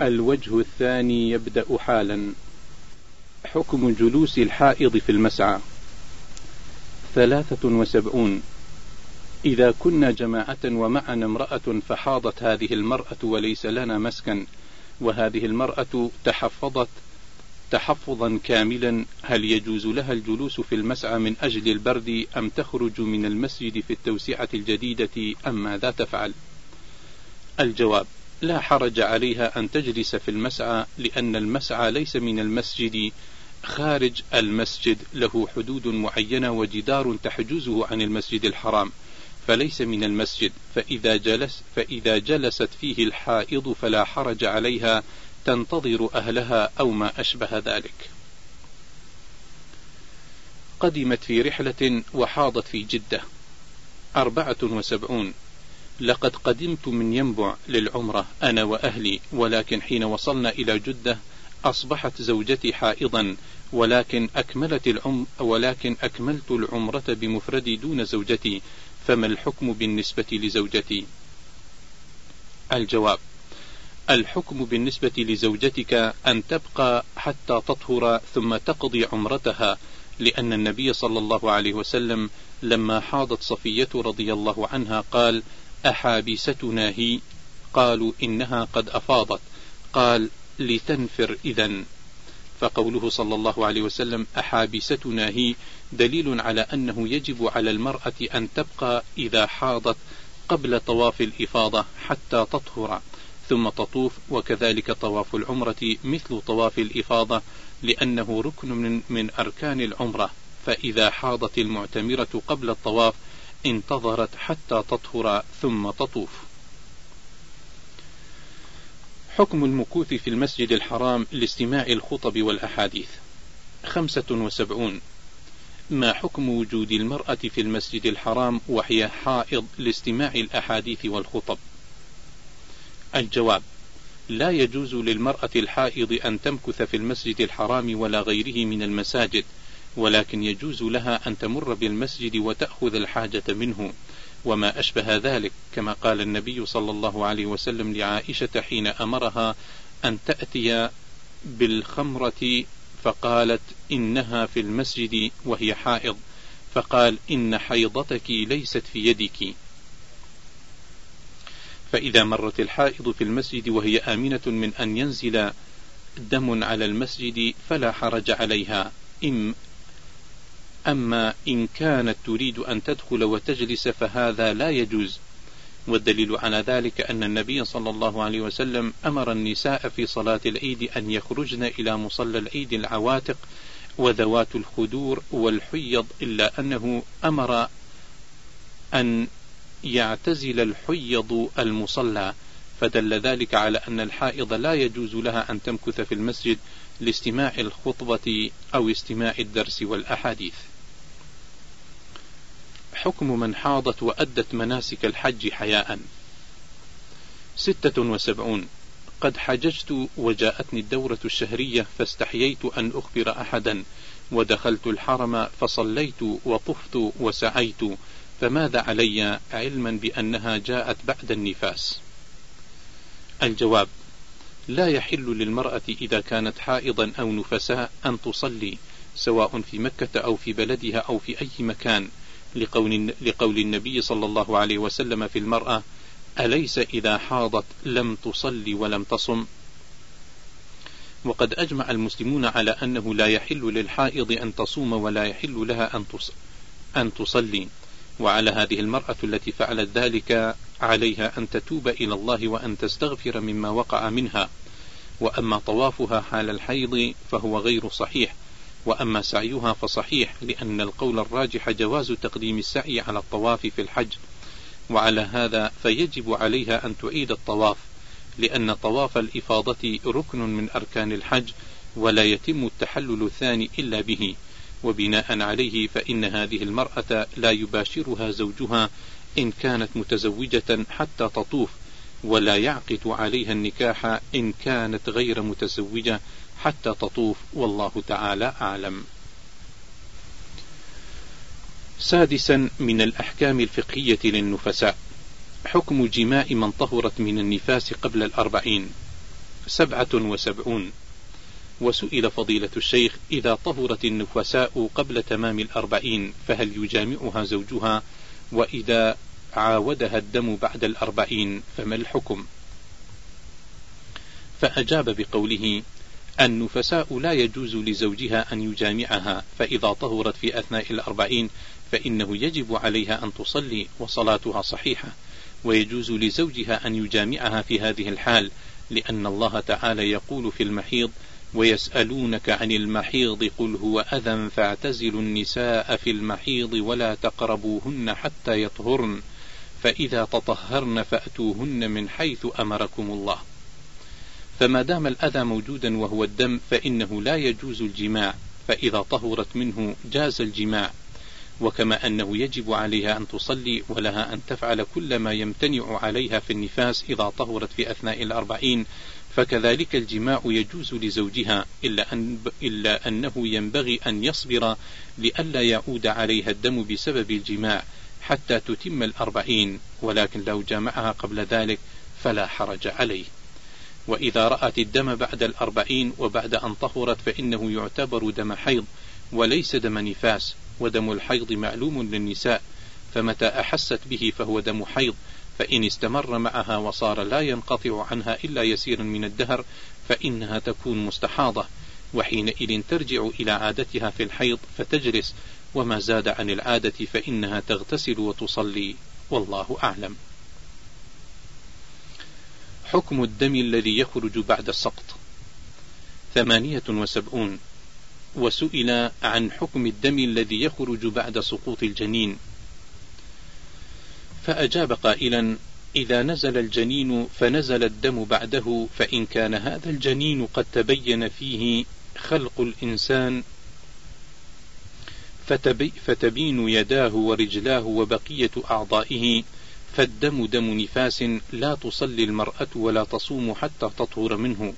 الوجه الثاني يبدأ حالا. حكم جلوس الحائض في المسعى. ثلاثة وسبعون. إذا كنا جماعة ومعنا امرأة فحاضت هذه المرأة وليس لنا مسكن وهذه المرأة تحفظت تحفظا كاملا هل يجوز لها الجلوس في المسعى من أجل البرد أم تخرج من المسجد في التوسعة الجديدة أم ماذا تفعل؟ الجواب. لا حرج عليها أن تجلس في المسعى لأن المسعى ليس من المسجد خارج المسجد له حدود معينة وجدار تحجزه عن المسجد الحرام فليس من المسجد. فإذا جلس فإذا جلست فيه الحائض فلا حرج عليها تنتظر أهلها أو ما أشبه ذلك. قدمت في رحلة وحاضت في جدة. أربعة وسبعون. لقد قدمت من ينبع للعمرة أنا وأهلي ولكن حين وصلنا إلى جدة أصبحت زوجتي حائضا ولكن أكملت العم ولكن أكملت العمرة بمفردي دون زوجتي فما الحكم بالنسبة لزوجتي؟ الجواب الحكم بالنسبة لزوجتك أن تبقى حتى تطهر ثم تقضي عمرتها لأن النبي صلى الله عليه وسلم لما حاضت صفية رضي الله عنها قال أحابستنا هي. قالوا إنها قد أفاضت. قال لتنفر إذا فقوله صلى الله عليه وسلم أحابستنا هي دليل على أنه يجب على المرأة أن تبقى إذا حاضت قبل طواف الإفاضة حتى تطهر ثم تطوف وكذلك طواف العمرة مثل طواف الإفاضة لأنه ركن من, أركان العمرة. فإذا حاضت المعتمرة قبل الطواف انتظرت حتى تطهر ثم تطوف. حكم المكوث في المسجد الحرام لاستماع الخطب والأحاديث. خمسة وسبعون. ما حكم وجود المرأة في المسجد الحرام وهي حائض لاستماع الأحاديث والخطب؟ الجواب. لا يجوز للمرأة الحائض أن تمكث في المسجد الحرام ولا غيره من المساجد ولكن يجوز لها أن تمر بالمسجد وتأخذ الحاجة منه. وما أشبه ذلك كما قال النبي صلى الله عليه وسلم لعائشة حين أمرها أن تأتي بالخمرة فقالت إنها في المسجد وهي حائض. فقال إن حيضتك ليست في يدك. فإذا مرت الحائض في المسجد وهي آمنة من أن ينزل دم على المسجد فلا حرج عليها. إم أما إن كانت تريد أن تدخل وتجلس فهذا لا يجوز. والدليل على ذلك أن النبي صلى الله عليه وسلم أمر النساء في صلاة العيد أن يخرجن إلى مصلى العيد العواتق وذوات الخدور والحيض إلا أنه أمر أن يعتزل الحيض المصلى. فدل ذلك على أن الحائض لا يجوز لها أن تمكث في المسجد لاستماع الخطبة أو استماع الدرس والأحاديث. حكم من حاضت وأدت مناسك الحج حياء. ستة وسبعون قد حججت وجاءتني الدورة الشهرية فاستحييت أن أخبر أحدا ودخلت الحرم فصليت وطفت وسعيت فماذا علي علما بأنها جاءت بعد النفاس الجواب لا يحل للمرأة إذا كانت حائضا أو نفساء أن تصلي سواء في مكة أو في بلدها أو في أي مكان. لقول, لقول النبي صلى الله عليه وسلم في المرأة أليس إذا حاضت لم تصلي ولم تصم؟ وقد أجمع المسلمون على أنه لا يحل للحائض أن تصوم ولا يحل لها أن تصلي. وعلى هذه المرأة التي فعلت ذلك عليها أن تتوب إلى الله وأن تستغفر مما وقع منها. وأما طوافها حال الحيض فهو غير صحيح وأما سعيها فصحيح لأن القول الراجح جواز تقديم السعي على الطواف في الحج. وعلى هذا فيجب عليها أن تعيد الطواف لأن طواف الإفاضة ركن من أركان الحج ولا يتم التحلل الثاني إلا به. وبناء عليه فإن هذه المرأة لا يباشرها زوجها إن كانت متزوجة حتى تطوف. ولا يعقد عليها النكاح إن كانت غير متزوجة حتى تطوف والله تعالى أعلم. سادسا من الأحكام الفقهية للنفساء. حكم جماع من طهرت من النفاس قبل الأربعين. سبعة وسبعون. وسئل فضيلة الشيخ إذا طهرت النفساء قبل تمام الأربعين فهل يجامعها زوجها؟ وإذا عاودها الدم بعد الأربعين فما الحكم؟ فأجاب بقوله النفساء لا يجوز لزوجها أن يجامعها فإذا طهرت في أثناء الأربعين فإنه يجب عليها أن تصلي وصلاتها صحيحة. ويجوز لزوجها أن يجامعها في هذه الحال لأن الله تعالى يقول في المحيض ويسألونك عن المحيض قل هو أذى فاعتزلوا النساء في المحيض ولا تقربوهن حتى يطهرن. فإذا تطهرن فأتوهن من حيث أمركم الله. فما دام الأذى موجودا وهو الدم فإنه لا يجوز الجماع فإذا طهرت منه جاز الجماع. وكما أنه يجب عليها أن تصلي ولها أن تفعل كل ما يمتنع عليها في النفاس إذا طهرت في أثناء الأربعين فكذلك الجماع يجوز لزوجها إلا, أن إلا أنه ينبغي أن يصبر لئلا يعود عليها الدم بسبب الجماع. حتى تتم الأربعين ولكن لو جامعها قبل ذلك فلا حرج عليه. وإذا رأت الدم بعد الأربعين وبعد أن طهرت فإنه يعتبر دم حيض وليس دم نفاس ودم الحيض معلوم للنساء فمتى أحست به فهو دم حيض. فإن استمر معها وصار لا ينقطع عنها إلا يسيرا من الدهر فإنها تكون مستحاضة. وحينئذ ترجع إلى عادتها في الحيض فتجلس وما زاد عن العادة فإنها تغتسل وتصلي. والله أعلم. حكم الدم الذي يخرج بعد السقط. ثمانية وسبعون. وسئل عن حكم الدم الذي يخرج بعد سقوط الجنين. فأجاب قائلا إذا نزل الجنين فنزل الدم بعده فإن كان هذا الجنين قد تبين فيه خلق الإنسان فتبي فتبين يداه ورجلاه وبقية أعضائه فالدم دم نفاس لا تصلي المرأة ولا تصوم حتى تطهر منه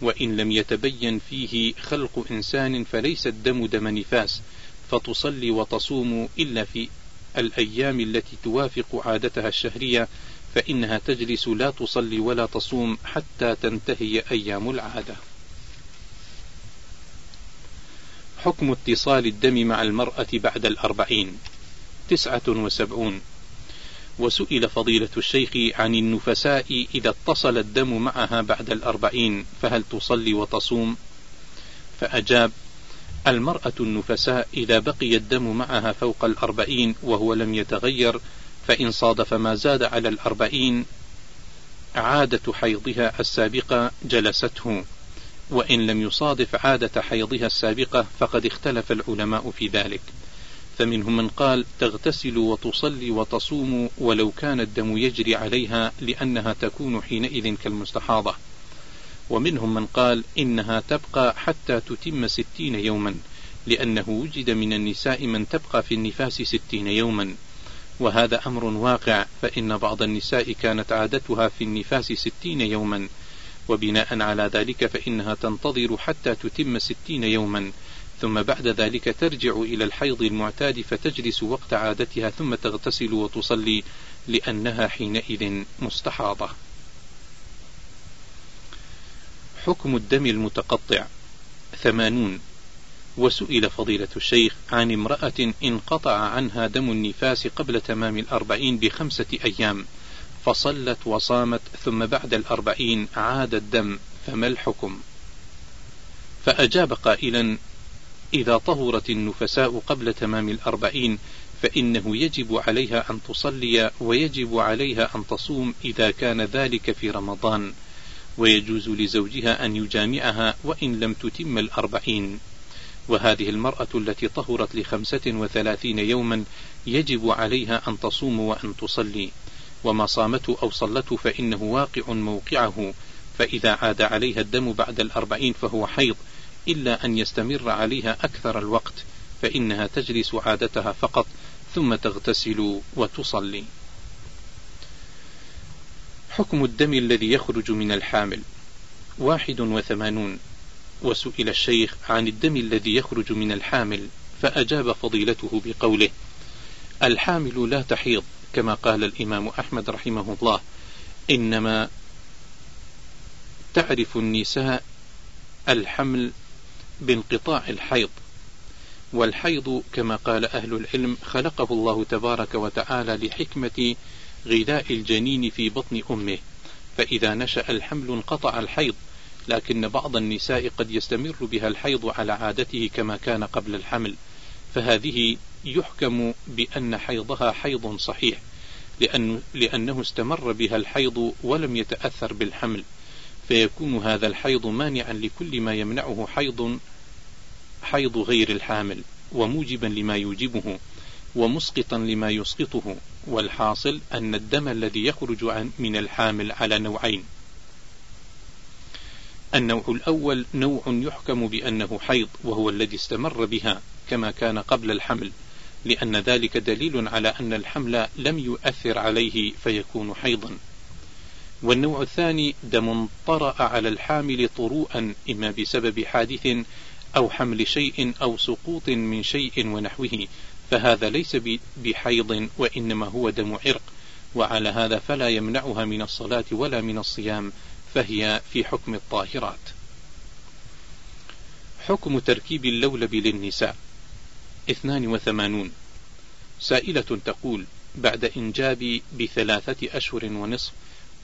وإن لم يتبين فيه خلق إنسان فليس الدم دم نفاس فتصلي وتصوم إلا في الأيام التي توافق عادتها الشهرية فإنها تجلس لا تصلي ولا تصوم حتى تنتهي أيام العادة. حكم اتصال الدم مع المرأة بعد الأربعين. تسعة وسبعون. وسئل فضيلة الشيخ عن النفساء إذا اتصل الدم معها بعد الأربعين فهل تصلي وتصوم؟ فأجاب المرأة النفساء إذا بقي الدم معها فوق الأربعين وهو لم يتغير فإن صادف ما زاد على الأربعين عادة حيضها السابقة جلسته. وإن لم يصادف عادة حيضها السابقة فقد اختلف العلماء في ذلك. فمنهم من قال تغتسل وتصلي وتصوم ولو كان الدم يجري عليها لأنها تكون حينئذ كالمستحاضة. ومنهم من قال إنها تبقى حتى تتم ستين يوما لأنه وجد من النساء من تبقى في النفاس ستين يوما. وهذا أمر واقع فإن بعض النساء كانت عادتها في النفاس ستين يوما وبناء على ذلك فإنها تنتظر حتى تتم ستين يوما ثم بعد ذلك ترجع إلى الحيض المعتاد فتجلس وقت عادتها ثم تغتسل وتصلي لأنها حينئذ مستحاضة. حكم الدم المتقطع ثمانون وسئل فضيلة الشيخ عن امرأة انقطع عنها دم النفاس قبل تمام الأربعين بخمسة أيام فصلت وصامت ثم بعد الأربعين عاد الدم فما الحكم؟ فأجاب قائلا إذا طهرت النفساء قبل تمام الأربعين فإنه يجب عليها أن تصلي ويجب عليها أن تصوم إذا كان ذلك في رمضان ويجوز لزوجها أن يجامعها وإن لم تتم الأربعين. وهذه المرأة التي طهرت لخمسة وثلاثين يوما يجب عليها أن تصوم وأن تصلي. وما صامته أو صلته فإنه واقع موقعه. فإذا عاد عليها الدم بعد الأربعين فهو حيض إلا أن يستمر عليها أكثر الوقت فإنها تجلس عادتها فقط ثم تغتسل وتصلي. حكم الدم الذي يخرج من الحامل. واحد وثمانون. وسئل الشيخ عن الدم الذي يخرج من الحامل فأجاب فضيلته بقوله الحامل لا تحيض كما قال الإمام أحمد رحمه الله إنما تعرف النساء الحمل بانقطاع الحيض والحيض كما قال أهل العلم خلقه الله تبارك وتعالى لحكمة غذاء الجنين في بطن أمه فإذا نشأ الحمل انقطع الحيض لكن بعض النساء قد يستمر بها الحيض على عادته كما كان قبل الحمل فهذه يحكم بأن حيضها حيض صحيح لأنه, لأنه استمر بها الحيض ولم يتأثر بالحمل فيكون هذا الحيض مانعا لكل ما يمنعه حيض حيض غير الحامل وموجبا لما يوجبه ومسقطا لما يسقطه والحاصل أن الدم الذي يخرج من الحامل على نوعين. النوع الأول نوع يحكم بأنه حيض وهو الذي استمر بها كما كان قبل الحمل. لأن ذلك دليل على أن الحمل لم يؤثر عليه فيكون حيضا. والنوع الثاني دم طرأ على الحامل طروءا إما بسبب حادث أو حمل شيء أو سقوط من شيء ونحوه. فهذا ليس بحيض وإنما هو دم عرق. وعلى هذا فلا يمنعها من الصلاة ولا من الصيام فهي في حكم الطاهرات. حكم تركيب اللولب للنساء. اثنان وثمانون. سائلة تقول بعد إنجابي بثلاثة أشهر ونصف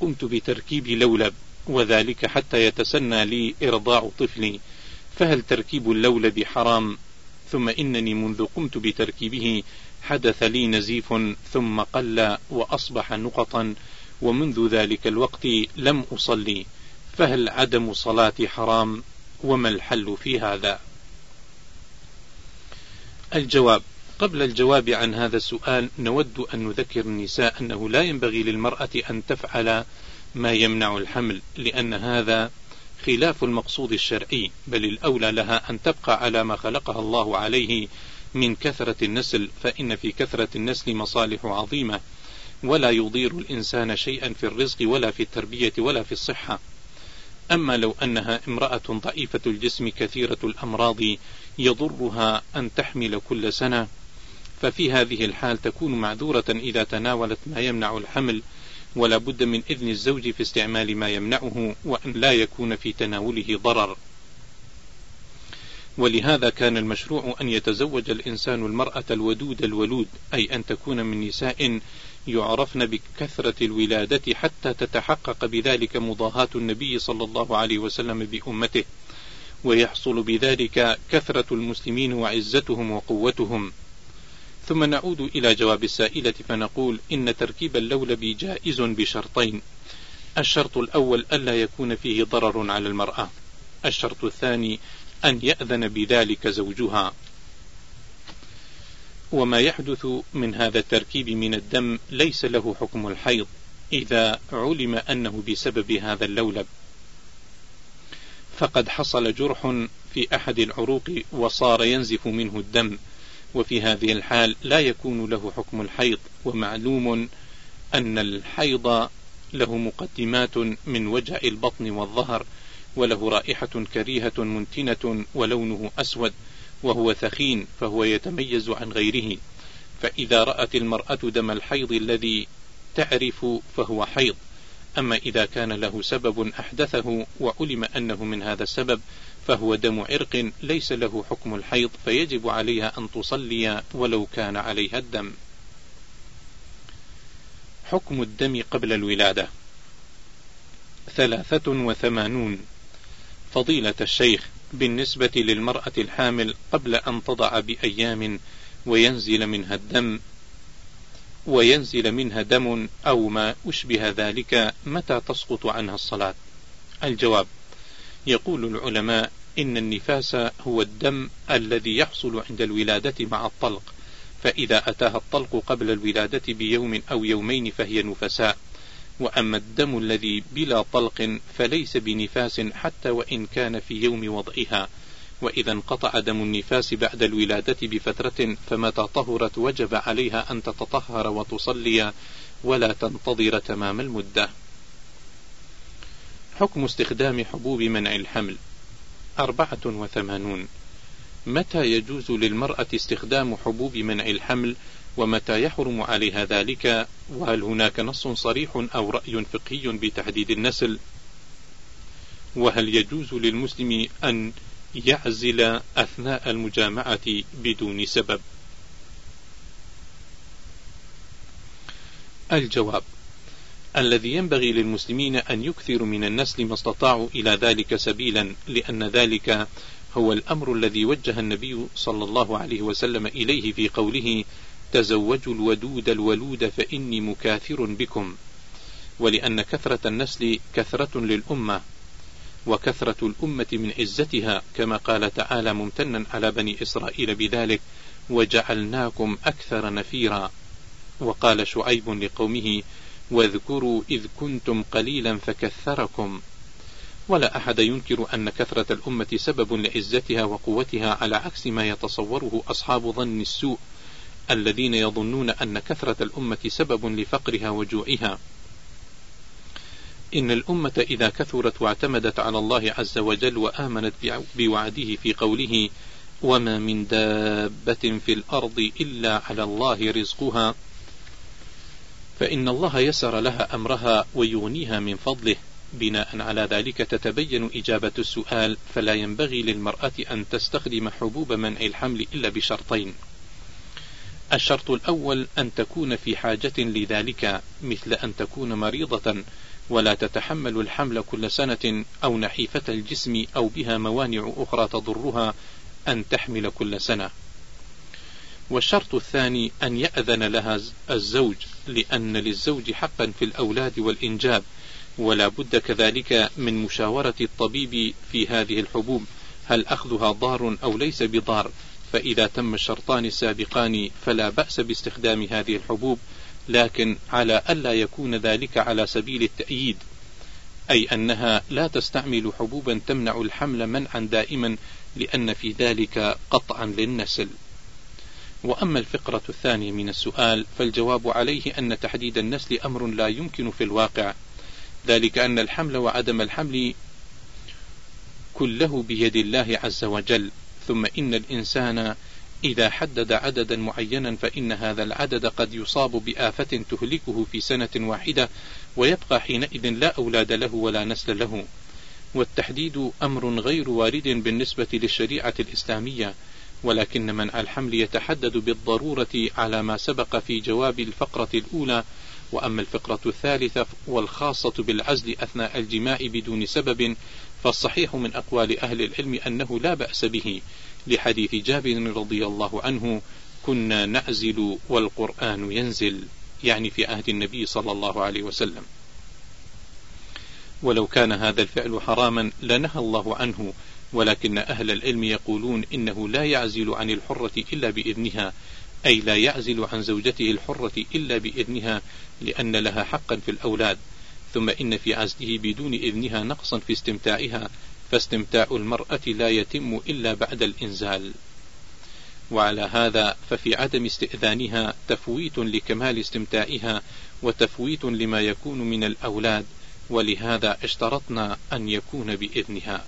قمت بتركيب لولب وذلك حتى يتسنى لي إرضاع طفلي. فهل تركيب اللولب حرام؟ ثم إنني منذ قمت بتركيبه حدث لي نزيف ثم قل وأصبح نقطا ومنذ ذلك الوقت لم أصلي. فهل عدم صلاتي حرام؟ وما الحل في هذا؟ الجواب. قبل الجواب عن هذا السؤال نود أن نذكر النساء أنه لا ينبغي للمرأة أن تفعل ما يمنع الحمل لأن هذا خلاف المقصود الشرعي بل الأولى لها أن تبقى على ما خلقها الله عليه من كثرة النسل فإن في كثرة النسل مصالح عظيمة ولا يضير الإنسان شيئا في الرزق ولا في التربية ولا في الصحة. أما لو أنها امرأة ضعيفة الجسم كثيرة الأمراض يضرها أن تحمل كل سنة. ففي هذه الحال تكون معذورة إذا تناولت ما يمنع الحمل ولا بد من إذن الزوج في استعمال ما يمنعه وأن لا يكون في تناوله ضرر. ولهذا كان المشروع أن يتزوج الإنسان المرأة الودود الولود أي أن تكون من نساء يعرفن بكثرة الولادة حتى تتحقق بذلك مضاهاة النبي صلى الله عليه وسلم بأمته. ويحصل بذلك كثرة المسلمين وعزتهم وقوتهم. ثم نعود إلى جواب السائلة فنقول إن تركيب اللولب جائز بشرطين. الشرط الأول ألا يكون فيه ضرر على المرأة. الشرط الثاني أن يأذن بذلك زوجها. وما يحدث من هذا التركيب من الدم ليس له حكم الحيض إذا علم أنه بسبب هذا اللولب. فقد حصل جرح في أحد العروق وصار ينزف منه الدم. وفي هذه الحال لا يكون له حكم الحيض ومعلوم أن الحيض له مقدمات من وجع البطن والظهر وله رائحة كريهة منتنة ولونه أسود وهو ثخين فهو يتميز عن غيره. فإذا رأت المرأة دم الحيض الذي تعرف فهو حيض. أما إذا كان له سبب أحدثه وعلم أنه من هذا السبب فهو دم عرق ليس له حكم الحيض فيجب عليها أن تصلي ولو كان عليها الدم. حكم الدم قبل الولادة ثلاثة وثمانون فضيلة الشيخ بالنسبة للمرأة الحامل قبل أن تضع بأيام وينزل منها الدم وينزل منها دم أو ما أشبه ذلك متى تسقط عنها الصلاة؟ الجواب يقول العلماء إن النفاس هو الدم الذي يحصل عند الولادة مع الطلق فإذا أتاها الطلق قبل الولادة بيوم أو يومين فهي نفساء. وأما الدم الذي بلا طلق فليس بنفاس حتى وإن كان في يوم وضعها. وإذا انقطع دم النفاس بعد الولادة بفترة فمتى طهرت وجب عليها أن تتطهر وتصلي ولا تنتظر تمام المدة. حكم استخدام حبوب منع الحمل. أربعة وثمانون. متى يجوز للمرأة استخدام حبوب منع الحمل ومتى يحرم عليها ذلك؟ وهل هناك نص صريح أو رأي فقهي بتحديد النسل؟ وهل يجوز للمسلم أن يعزل أثناء المجامعة بدون سبب. الجواب الذي ينبغي للمسلمين أن يكثروا من النسل ما استطاعوا إلى ذلك سبيلا لأن ذلك هو الأمر الذي وجه النبي صلى الله عليه وسلم إليه في قوله تزوجوا الودود الولود فإني مكاثر بكم. ولأن كثرة النسل كثرة للأمة. وكثرة الأمة من عزتها كما قال تعالى ممتنا على بني إسرائيل بذلك وجعلناكم أكثر نفيرا وقال شعيب لقومه واذكروا إذ كنتم قليلا فكثركم ولا أحد ينكر أن كثرة الأمة سبب لعزتها وقوتها على عكس ما يتصوره أصحاب ظن السوء الذين يظنون أن كثرة الأمة سبب لفقرها وجوعها. إن الأمة إذا كثرت واعتمدت على الله عز وجل وآمنت بوعده في قوله وما من دابة في الأرض إلا على الله رزقها فإن الله يسر لها أمرها ويغنيها من فضله. بناء على ذلك تتبين إجابة السؤال فلا ينبغي للمرأة أن تستخدم حبوب منع الحمل إلا بشرطين. الشرط الأول أن تكون في حاجة لذلك مثل أن تكون مريضة. ولا تتحمل الحمل كل سنة أو نحيفة الجسم أو بها موانع أخرى تضرها أن تحمل كل سنة. والشرط الثاني أن يأذن لها الزوج لأن للزوج حقا في الأولاد والإنجاب ولا بد كذلك من مشاورة الطبيب في هذه الحبوب هل أخذها ضار أو ليس بضار؟ فإذا تم الشرطان السابقان فلا بأس باستخدام هذه الحبوب لكن على ألا يكون ذلك على سبيل التأييد أي أنها لا تستعمل حبوبا تمنع الحمل منعا دائما لأن في ذلك قطعا للنسل. وأما الفقرة الثانية من السؤال فالجواب عليه أن تحديد النسل أمر لا يمكن في الواقع ذلك أن الحمل وعدم الحمل كله بيد الله عز وجل ثم إن الإنسان إذا حدد عددا معينا فإن هذا العدد قد يصاب بآفة تهلكه في سنة واحدة ويبقى حينئذ لا أولاد له ولا نسل له. والتحديد أمر غير وارد بالنسبة للشريعة الإسلامية ولكن منع الحمل يتحدد بالضرورة على ما سبق في جواب الفقرة الأولى. وأما الفقرة الثالثة والخاصة بالعزل أثناء الجماع بدون سبب فالصحيح من أقوال أهل العلم أنه لا بأس به. لحديث جابر رضي الله عنه كنا نعزل والقرآن ينزل يعني في عهد النبي صلى الله عليه وسلم. ولو كان هذا الفعل حراما لنهى الله عنه ولكن أهل العلم يقولون إنه لا يعزل عن الحرة إلا بإذنها أي لا يعزل عن زوجته الحرة إلا بإذنها لأن لها حقا في الأولاد ثم إن في عزله بدون إذنها نقصا في استمتاعها فاستمتاع المرأة لا يتم إلا بعد الإنزال. وعلى هذا ففي عدم استئذانها تفويت لكمال استمتاعها وتفويت لما يكون من الأولاد ولهذا اشترطنا أن يكون بإذنها.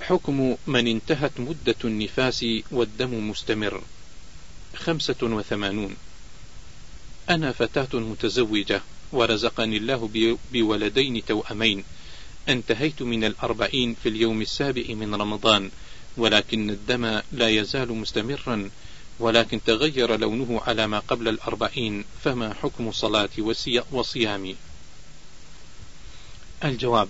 حكم من انتهت مدة النفاس والدم مستمر. خمسة وثمانون. أنا فتاة متزوجة. ورزقني الله بولدين توأمين. انتهيت من الأربعين في اليوم السابع من رمضان ولكن الدم لا يزال مستمرا ولكن تغير لونه على ما قبل الأربعين فما حكم صلاتي وصيامي؟ الجواب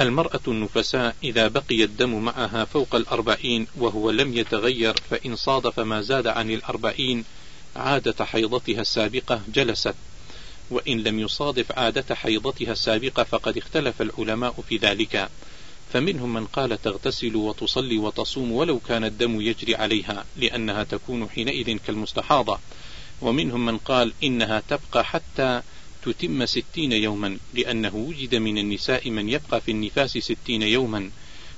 المرأة النفساء إذا بقي الدم معها فوق الأربعين وهو لم يتغير فإن صادف ما زاد عن الأربعين عادة حيضتها السابقة جلست. وإن لم يصادف عادة حيضتها السابقة فقد اختلف العلماء في ذلك. فمنهم من قال تغتسل وتصلي وتصوم ولو كان الدم يجري عليها لأنها تكون حينئذ كالمستحاضة. ومنهم من قال إنها تبقى حتى تتم ستين يوما لأنه وجد من النساء من يبقى في النفاس ستين يوما.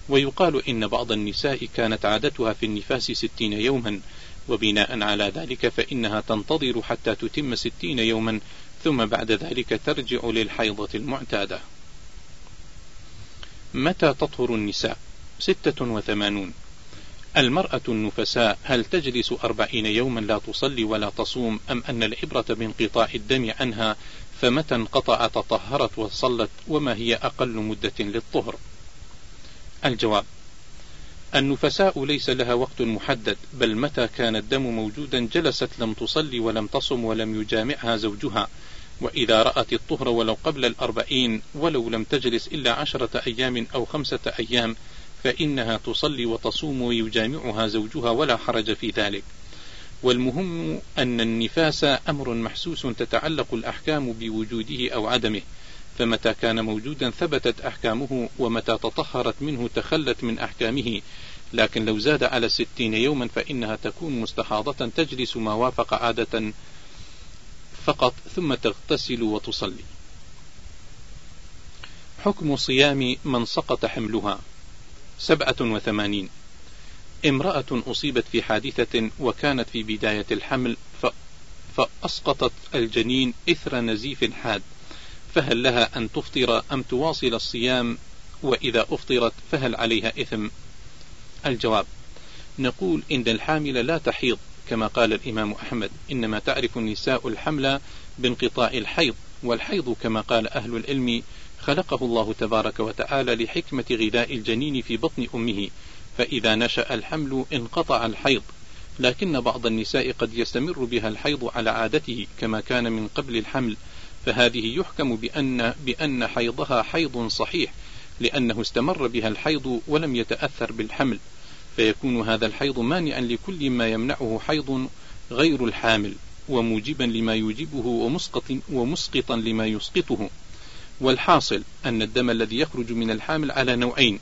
ويقال إن بعض النساء كانت عادتها في النفاس ستين يوما. وبناء على ذلك فإنها تنتظر حتى تتم ستين يوما ثم بعد ذلك ترجع للحيضة المعتادة. متى تطهر النساء؟ ستة وثمانون. المرأة النفساء هل تجلس أربعين يوما لا تصلي ولا تصوم؟ أم أن العبرة بانقطاع الدم عنها؟ فمتى انقطع تطهرت وصلت؟ وما هي أقل مدة للطهر؟ الجواب النفساء ليس لها وقت محدد بل متى كان الدم موجودا جلست لم تصلي ولم تصم ولم يجامعها زوجها. وإذا رأت الطهر ولو قبل الأربعين ولو لم تجلس إلا عشرة أيام أو خمسة أيام فإنها تصلي وتصوم ويجامعها زوجها ولا حرج في ذلك. والمهم أن النفاس أمر محسوس تتعلق الأحكام بوجوده أو عدمه فمتى كان موجودا ثبتت أحكامه ومتى تطهرت منه تخلت من أحكامه. لكن لو زاد على الستين يوما فإنها تكون مستحاضة تجلس ما وافق عادة فقط ثم تغتسل وتصلي. حكم صيام من سقط حملها. سبعة وثمانين. امرأة أصيبت في حادثة وكانت في بداية الحمل فأسقطت الجنين إثر نزيف حاد فهل لها أن تفطر أم تواصل الصيام؟ وإذا أفطرت فهل عليها إثم؟ الجواب نقول إن الحامل لا تحيض كما قال الإمام أحمد إنما تعرف النساء الحمل بانقطاع الحيض والحيض كما قال أهل العلم خلقه الله تبارك وتعالى لحكمة غذاء الجنين في بطن أمه فإذا نشأ الحمل انقطع الحيض. لكن بعض النساء قد يستمر بها الحيض على عادته كما كان من قبل الحمل فهذه يحكم بأن بأن حيضها حيض صحيح لأنه استمر بها الحيض ولم يتأثر بالحمل. فيكون هذا الحيض مانعا لكل ما يمنعه حيض غير الحامل وموجبا لما يوجبه ومسقط ومسقطا لما يسقطه. والحاصل أن الدم الذي يخرج من الحامل على نوعين.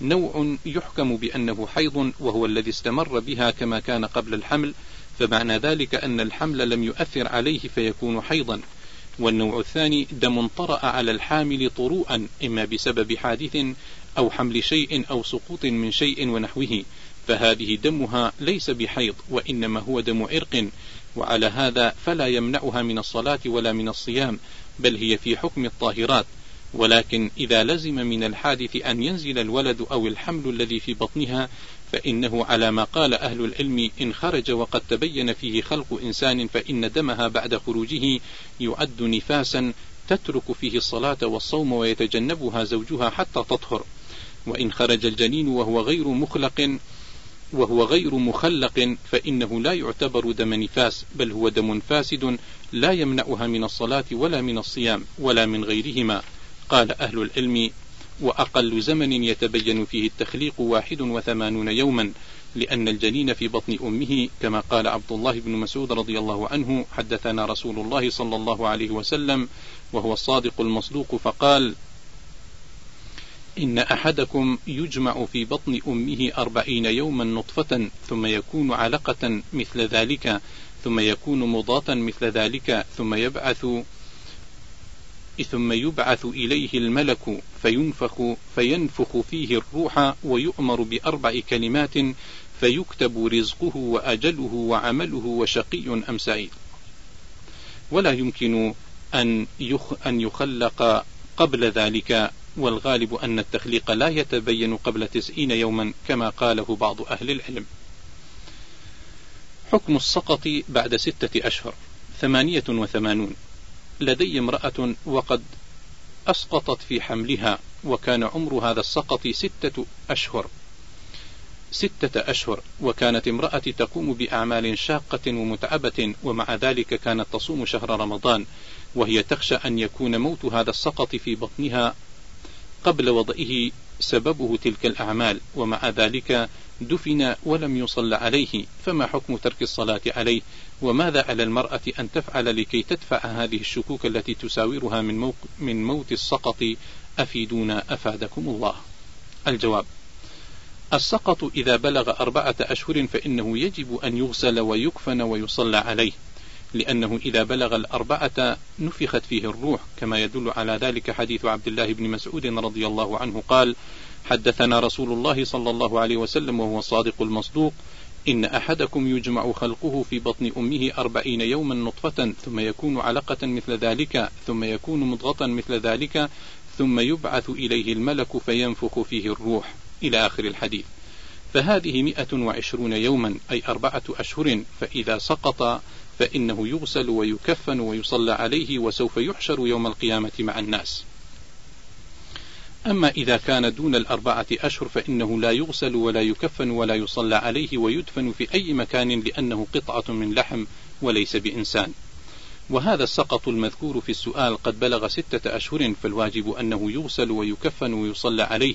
نوع يحكم بأنه حيض وهو الذي استمر بها كما كان قبل الحمل فمعنى ذلك أن الحمل لم يؤثر عليه فيكون حيضا. والنوع الثاني دم طرأ على الحامل طروءا إما بسبب حادث أو حمل شيء أو سقوط من شيء ونحوه فهذه دمها ليس بحيض وإنما هو دم عرق وعلى هذا فلا يمنعها من الصلاة ولا من الصيام بل هي في حكم الطاهرات. ولكن إذا لزم من الحادث أن ينزل الولد أو الحمل الذي في بطنها فإنه على ما قال أهل العلم إن خرج وقد تبين فيه خلق إنسان فإن دمها بعد خروجه يعد نفاسا تترك فيه الصلاة والصوم ويتجنبها زوجها حتى تطهر. وإن خرج الجنين وهو غير مخلق وهو غير مخلق فإنه لا يعتبر دم نفاس بل هو دم فاسد لا يمنعها من الصلاة ولا من الصيام ولا من غيرهما. قال أهل العلم وأقل زمن يتبين فيه التخليق واحد وثمانون يوما لأن الجنين في بطن أمه كما قال عبد الله بن مسعود رضي الله عنه حدثنا رسول الله صلى الله عليه وسلم وهو الصادق المصدوق فقال إن أحدكم يجمع في بطن أمه أربعين يوما نطفة ثم يكون علقة مثل ذلك ثم يكون مضاة مثل ذلك ثم يبعث ثم يبعث إليه الملك فينفخ فينفخ فيه الروح ويؤمر بأربع كلمات فيكتب رزقه وأجله وعمله وشقي أم سعيد. ولا يمكن أن يخلق قبل ذلك والغالب أن التخليق لا يتبين قبل تسعين يوما كما قاله بعض أهل العلم. حكم السقط بعد ستة أشهر ثمانية وثمانون. لدي امرأة وقد أسقطت في حملها وكان عمر هذا السقط ستة أشهر. ستة أشهر وكانت امرأتي تقوم بأعمال شاقة ومتعبة ومع ذلك كانت تصوم شهر رمضان وهي تخشى أن يكون موت هذا السقط في بطنها قبل وضعه سببه تلك الأعمال ومع ذلك دفن ولم يصل عليه فما حكم ترك الصلاة عليه؟ وماذا على المرأة أن تفعل لكي تدفع هذه الشكوك التي تساورها من, موق من موت السقط؟ أفيدونا أفادكم الله. الجواب السقط إذا بلغ أربعة أشهر فإنه يجب أن يغسل ويكفن ويصلى عليه. لأنه إذا بلغ الأربعة نفخت فيه الروح كما يدل على ذلك حديث عبد الله بن مسعود رضي الله عنه قال حدثنا رسول الله صلى الله عليه وسلم وهو الصادق المصدوق إن أحدكم يجمع خلقه في بطن أمه أربعين يوما نطفة ثم يكون علقة مثل ذلك ثم يكون مضغة مثل ذلك ثم يبعث إليه الملك فينفخ فيه الروح. إلى آخر الحديث. فهذه مئة وعشرون يوما أي أربعة أشهر فإذا سقط فإنه يغسل ويكفن ويصلى عليه وسوف يحشر يوم القيامة مع الناس. أما إذا كان دون الأربعة أشهر فإنه لا يغسل ولا يكفن ولا يصلى عليه ويدفن في أي مكان لأنه قطعة من لحم وليس بإنسان. وهذا السقط المذكور في السؤال قد بلغ ستة أشهر فالواجب أنه يغسل ويكفن ويصلى عليه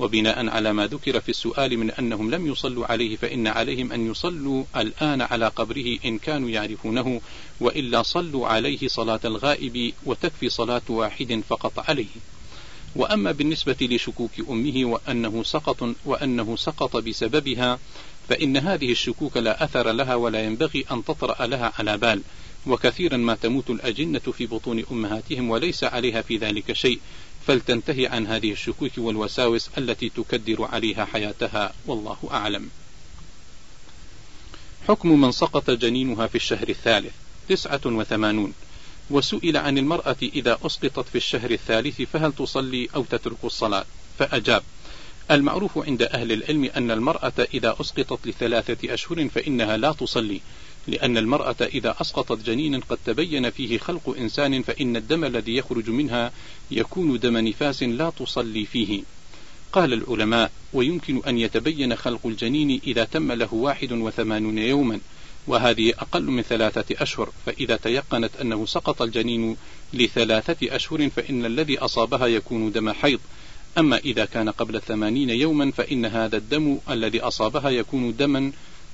وبناء على ما ذكر في السؤال من أنهم لم يصلوا عليه فإن عليهم أن يصلوا الآن على قبره إن كانوا يعرفونه وإلا صلوا عليه صلاة الغائب وتكفي صلاة واحد فقط عليه. وأما بالنسبة لشكوك أمه وأنه سقط وأنه سقط بسببها فإن هذه الشكوك لا أثر لها ولا ينبغي أن تطرأ لها على بال. وكثيرا ما تموت الأجنة في بطون أمهاتهم وليس عليها في ذلك شيء. فلتنتهي عن هذه الشكوك والوساوس التي تكدر عليها حياتها والله أعلم. حكم من سقط جنينها في الشهر الثالث تسعة وثمانون. وسئل عن المرأة إذا أسقطت في الشهر الثالث فهل تصلي أو تترك الصلاة؟ فأجاب المعروف عند أهل العلم أن المرأة إذا أسقطت لثلاثة أشهر فإنها لا تصلي. لأن المرأة إذا أسقطت جنينا قد تبين فيه خلق إنسان فإن الدم الذي يخرج منها يكون دم نفاس لا تصلي فيه. قال العلماء ويمكن أن يتبين خلق الجنين إذا تم له واحد وثمانون يوما وهذه أقل من ثلاثة أشهر. فإذا تيقنت أنه سقط الجنين لثلاثة أشهر فإن الذي أصابها يكون دم حيض. أما إذا كان قبل ثمانين يوما فإن هذا الدم الذي أصابها يكون دما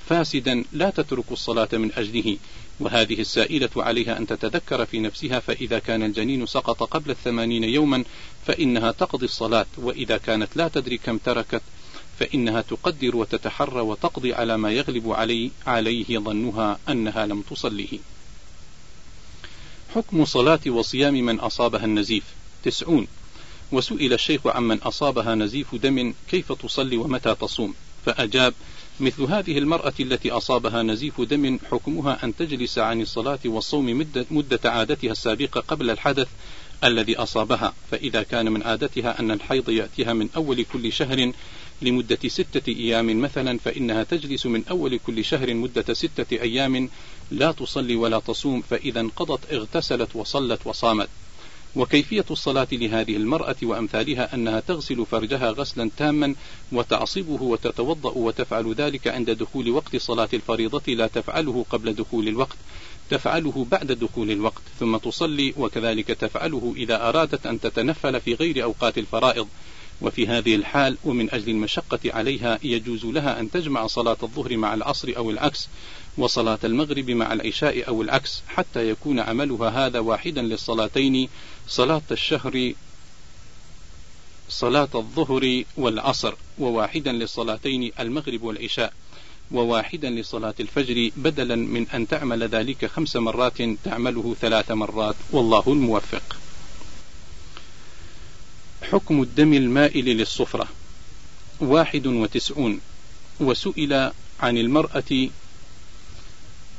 فاسدا لا تترك الصلاة من أجله وهذه السائلة عليها أن تتذكر في نفسها فإذا كان الجنين سقط قبل الثمانين يوما فإنها تقضي الصلاة وإذا كانت لا تدري كم تركت فإنها تقدر وتتحرى وتقضي على ما يغلب علي عليه ظنها أنها لم تصليه. حكم صلاة وصيام من أصابها النزيف. تسعون. وسئل الشيخ عمن أصابها نزيف دم كيف تصلي ومتى تصوم؟ فأجاب مثل هذه المرأة التي أصابها نزيف دم حكمها أن تجلس عن الصلاة والصوم مدة, عادتها السابقة قبل الحدث الذي أصابها. فإذا كان من عادتها أن الحيض يأتيها من أول كل شهر لمدة ستة أيام مثلا فإنها تجلس من أول كل شهر مدة ستة أيام لا تصلي ولا تصوم فإذا انقضت اغتسلت وصلت وصامت. وكيفية الصلاة لهذه المرأة وأمثالها أنها تغسل فرجها غسلا تاما وتعصبه وتتوضأ وتفعل ذلك عند دخول وقت صلاة الفريضة لا تفعله قبل دخول الوقت تفعله بعد دخول الوقت ثم تصلي وكذلك تفعله إذا أرادت أن تتنفل في غير أوقات الفرائض. وفي هذه الحال ومن أجل المشقة عليها يجوز لها أن تجمع صلاة الظهر مع العصر أو العكس وصلاة المغرب مع العشاء أو العكس حتى يكون عملها هذا واحدا للصلاتين صلاة الشهر صلاة الظهر والعصر وواحدا للصلاتين المغرب والعشاء وواحدا لصلاة الفجر بدلا من أن تعمل ذلك خمس مرات تعمله ثلاث مرات والله الموفق. حكم الدم المائل للصفرة واحد وتسعون وسئل عن المرأة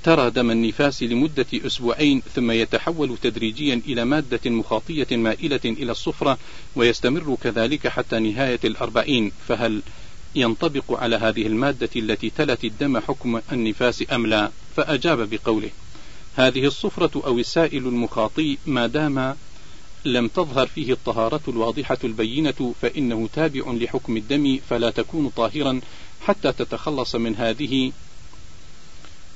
ترى دم النفاس لمدة أسبوعين ثم يتحول تدريجيا إلى مادة مخاطية مائلة إلى الصفرة ويستمر كذلك حتى نهاية الأربعين فهل ينطبق على هذه المادة التي تلت الدم حكم النفاس أم لا؟ فأجاب بقوله هذه الصفرة أو السائل المخاطي ما دام لم تظهر فيه الطهارة الواضحة البينة فإنه تابع لحكم الدم فلا تكون طاهرا حتى تتخلص من هذه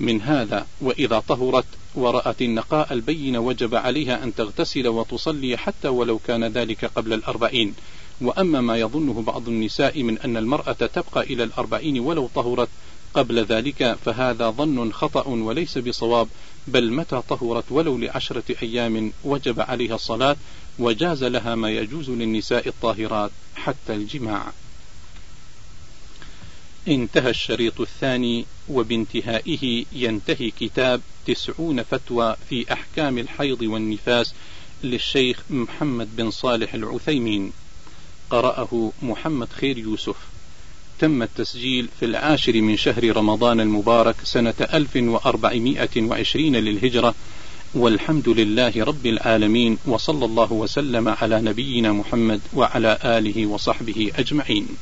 من هذا وإذا طهرت ورأت النقاء البين وجب عليها أن تغتسل وتصلي حتى ولو كان ذلك قبل الأربعين. وأما ما يظنه بعض النساء من أن المرأة تبقى إلى الأربعين ولو طهرت قبل ذلك فهذا ظن خطأ وليس بصواب بل متى طهرت ولو لعشرة أيام وجب عليها الصلاة وجاز لها ما يجوز للنساء الطاهرات حتى الجماع. انتهى الشريط الثاني وبانتهائه ينتهي كتاب تسعون فتوى في أحكام الحيض والنفاس للشيخ محمد بن صالح العثيمين. قرأه محمد خير يوسف. تم التسجيل في العاشر من شهر رمضان المبارك سنة 1420 للهجرة. والحمد لله رب العالمين وصلى الله وسلم على نبينا محمد وعلى آله وصحبه أجمعين.